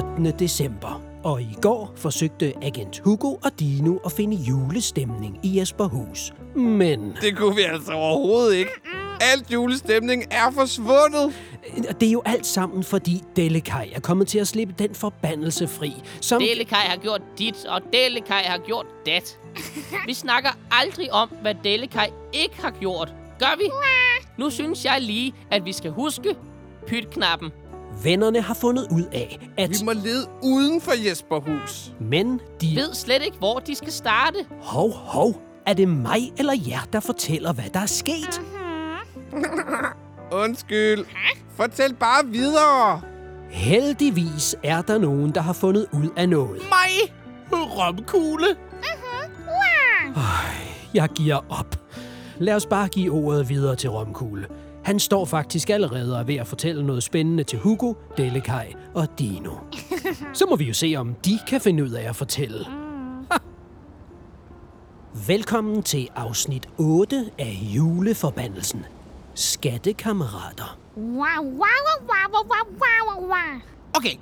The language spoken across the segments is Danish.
den 8. december, og i går forsøgte agent Hugo og Dino at finde julestemning i Jesperhus. Men Det kunne vi altså overhovedet ikke. Alt julestemning er forsvundet. det er jo alt sammen, fordi Delikaj er kommet til at slippe den forbandelse fri, som... Delikaj har gjort dit, og Delikaj har gjort dat. Vi snakker aldrig om, hvad Delikaj ikke har gjort. Gør vi? Nu synes jeg lige, at vi skal huske pytknappen. Vennerne har fundet ud af, at... Vi må lede uden for Jesperhus. Men de... Ved slet ikke, hvor de skal starte. Hov, hov. Er det mig eller jer, der fortæller, hvad der er sket? Undskyld. Fortæl bare videre. Heldigvis er der nogen, der har fundet ud af noget. Mig! Romkugle! Jeg giver op. Lad os bare give ordet videre til Romkugle. Han står faktisk allerede og er ved at fortælle noget spændende til Hugo, Delikaj og Dino. Så må vi jo se, om de kan finde ud af at fortælle. Ha! Velkommen til afsnit 8 af Juleforbandelsen. Skattekammerater. Wow, wow, wow, wow, wow, wow, wow. Okay,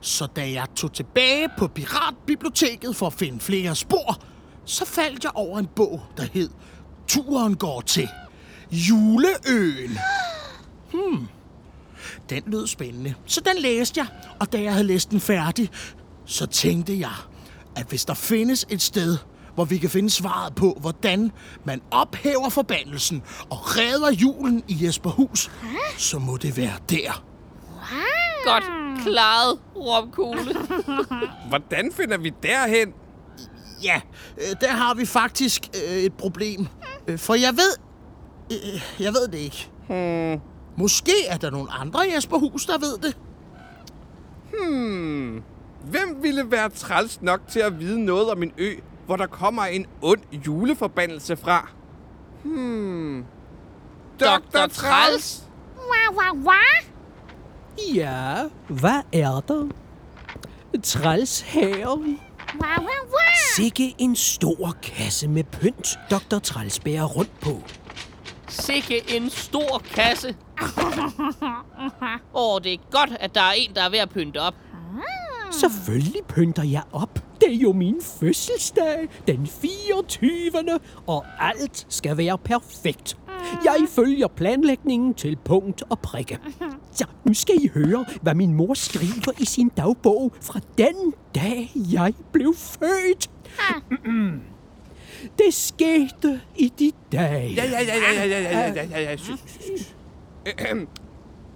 så da jeg tog tilbage på Piratbiblioteket for at finde flere spor, så faldt jeg over en bog, der hed Turen går til Juleøen. Hmm. Den lød spændende, så den læste jeg, og da jeg havde læst den færdig, så tænkte jeg, at hvis der findes et sted, hvor vi kan finde svaret på, hvordan man ophæver forbandelsen og redder julen i Jesperhus, så må det være der. Godt klaret, Romkugle. Hvordan finder vi derhen? Ja, øh, der har vi faktisk øh, et problem. Øh, For jeg ved... Øh, jeg ved det ikke. Hmm. Måske er der nogle andre i Jesperhus, der ved det. Hvem ville være træls nok til at vide noget om en ø, hvor der kommer en ond juleforbandelse fra? Hmm. Dr. Træls. Wow, wow, wow. Ja, hvad er der? Træls her. Wow, wow, wow. Sikke en stor kasse med pynt, Dr. Træls bærer rundt på. Sikke en stor kasse. Åh, oh, det er godt, at der er en, der er ved at pynte op. Selvfølgelig pynter jeg op. Det er jo min fødselsdag, den 24. Og alt skal være perfekt. Jeg følger planlægningen til punkt og prikke. Så nu skal I høre, hvad min mor skriver i sin dagbog fra den dag, jeg blev født. Det skete i de dage. Ja, ja, ja, ja, ja, ja, ja, ja, ja, ja. Ahem.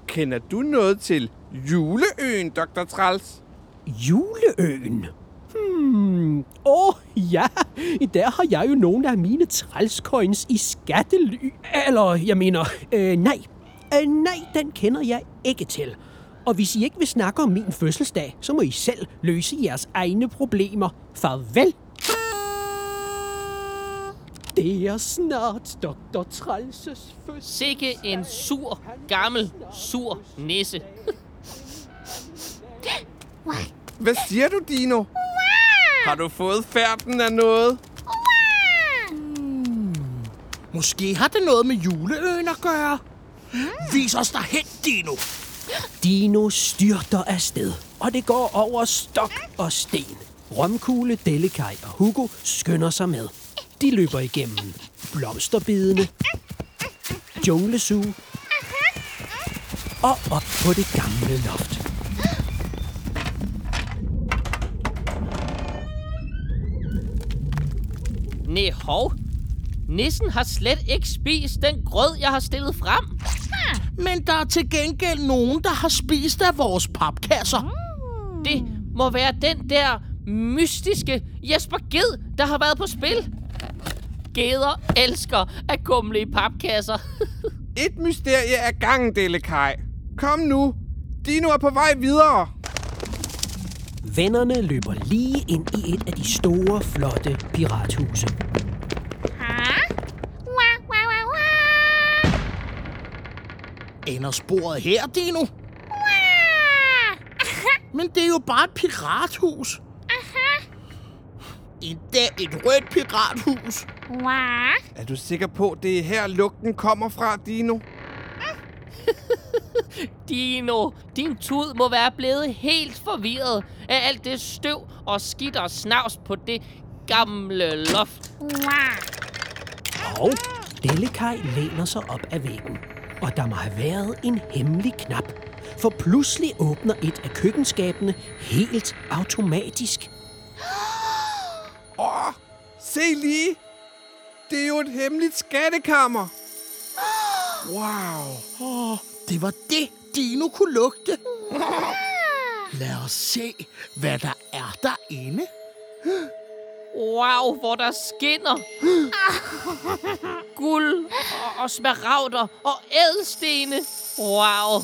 Kender du noget til juleøen, Dr. Træls? Juleøen? Hmm, åh oh, ja, der har jeg jo nogle af mine trælscoins i skattely. Eller, jeg mener, øh, nej. Øh, nej, den kender jeg ikke til. Og hvis I ikke vil snakke om min fødselsdag, så må I selv løse jeres egne problemer. Farvel. Det er snart Dr. Trælses fødselsdag. Sikke en sur, gammel, sur nisse. Hvad siger du, Dino? Har du fået færden af noget? Måske har det noget med juleøen at gøre. Vis os derhen, Dino. Dino styrter afsted, og det går over stok og sten. Romkugle, Delikaj og Hugo skynder sig med. De løber igennem blomsterbedene, junglesuge og op på det gamle loft. Næh, hov. Nissen har slet ikke spist den grød, jeg har stillet frem. Men der er til gengæld nogen, der har spist af vores papkasser. Det må være den der mystiske Jesper Ged, der har været på spil. Geder elsker at kumle i papkasser. Et mysterie er gangen, Delikaj. Kom nu. Dino er på vej videre. Vennerne løber lige ind i et af de store, flotte pirathuse. Huh? Wow, wow, wow, wow. Ender sporet her, Dino? Wow. Men det er jo bare et pirathus. Endda et rødt pirathus. Wow. Er du sikker på, det er her lugten kommer fra, Dino? Dino, din tud må være blevet helt forvirret af alt det støv og skidt og snavs på det gamle loft. Og Delikaj læner sig op ad væggen. Og der må have været en hemmelig knap. For pludselig åbner et af køkkenskabene helt automatisk. Åh, se lige. Det er jo et hemmeligt skattekammer. Wow. Åh, det var det, Dino kunne lugte. Lad os se, hvad der er derinde. Wow, hvor der skinner. Guld og, og smaragder og ædelstene. Wow.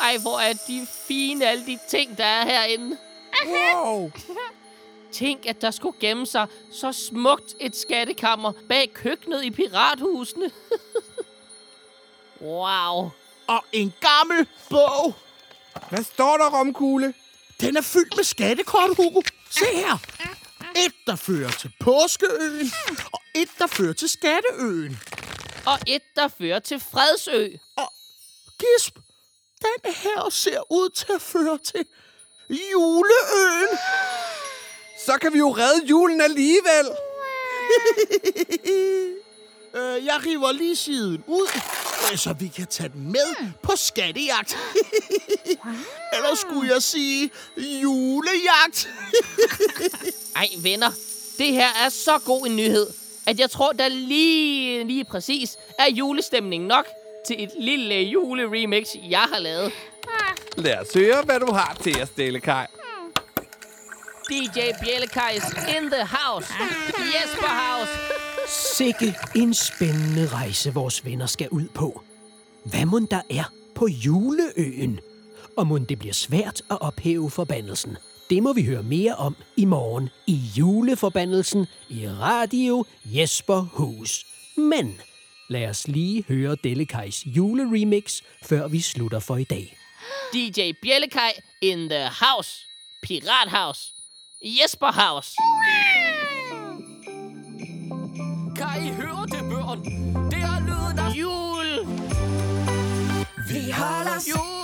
Ej, hvor er de fine, alle de ting, der er herinde. Wow. Tænk, at der skulle gemme sig så smukt et skattekammer bag køkkenet i pirathusene. wow. Og en gammel bog. Hvad står der, Romkugle? Den er fyldt med skattekort, Hugo. Se her. Et, der fører til Påskeøen, og et, der fører til Skatteøen. Og et, der fører til Fredsø. Og gisp, den her ser ud til at føre til Juleøen. Så kan vi jo redde julen alligevel. Øh, jeg river lige siden ud, øh, så vi kan tage den med på skattejagt. Eller skulle jeg sige julejagt? Ej, venner. Det her er så god en nyhed, at jeg tror, der lige, lige præcis er julestemning nok til et lille juleremix, jeg har lavet. Lad os høre, hvad du har til os, Delikaj. DJ Bjellekajs in the house. Jesper House. Sikke en spændende rejse, vores venner skal ud på. Hvad må der er på juleøen? Og må det bliver svært at ophæve forbandelsen? Det må vi høre mere om i morgen i juleforbandelsen i Radio Jesper Hus. Men lad os lige høre Delikajs juleremix, før vi slutter for i dag. DJ Bjellekaj in the house. Pirat House. Jesper House. Kan I høre det, børn? Det er lyden af jul. Vi holder Jule.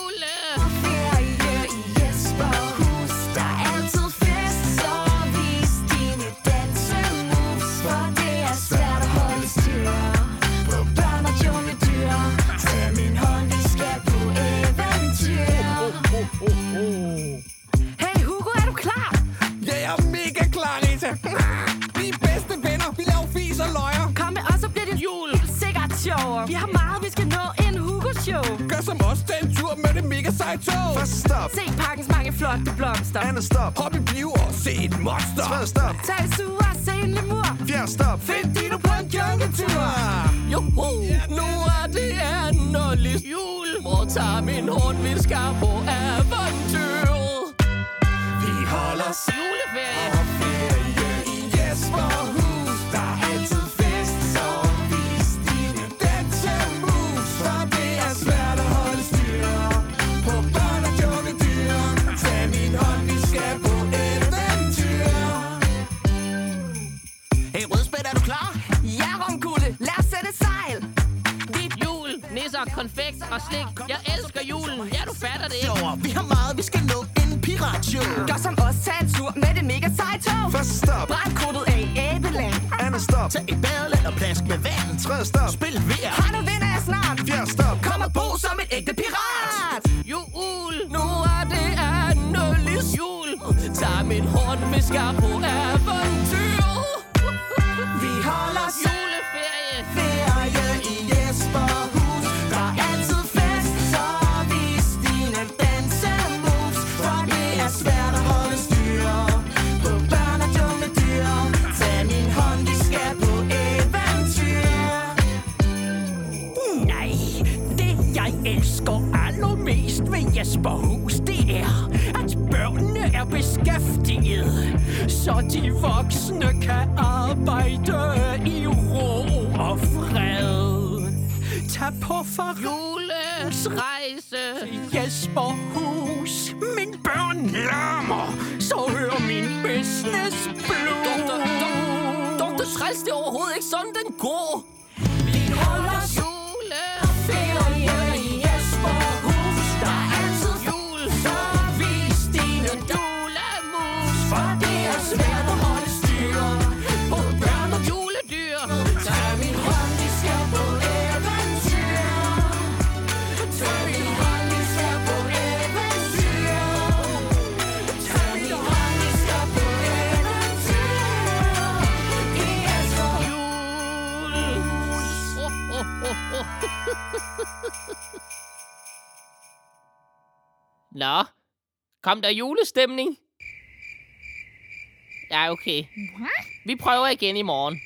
En tur med det mega seje tog. First stop, Se parkens mange flotte blomster. andet stop, Hop i bio og se et monster. tredje stop, Tag et suger og se en lemur. fjerde stop, Find Dino på en jungletur. Joho, nu er det endeligt jul. Hvor tager min hånd, vi skal på eventyr. Vi holder Juleferie. Nisser, konfekt og slik. Jeg elsker julen. Ja, du fatter det ikke. Vi har meget, vi skal nå en piratshow. Gør som os, tag en tur med det mega seje tog. First stop, Brænd krudtet af æbeland. andet stop, Tag et badeland og plask med vand. tredje stop, Spil vejr. Har nu vinder jeg snart. fjerde stop, Kom og bo som et ægte pirat. Jul, nu er det endeligt jul. Tag min hånd, vi skal på eventyr. Ved Jesperhus, det er, at børnene er beskæftiget, så de voksne kan arbejde i ro og fred. Tag på Julens rejse. Jesperhus. Min børn larmer, så hør min business blue. Doktor, doktor, doktor Træls, det er overhovedet ikke sådan, den går. Nå, kom der julestemning? Ja, okay. Vi prøver igen i morgen.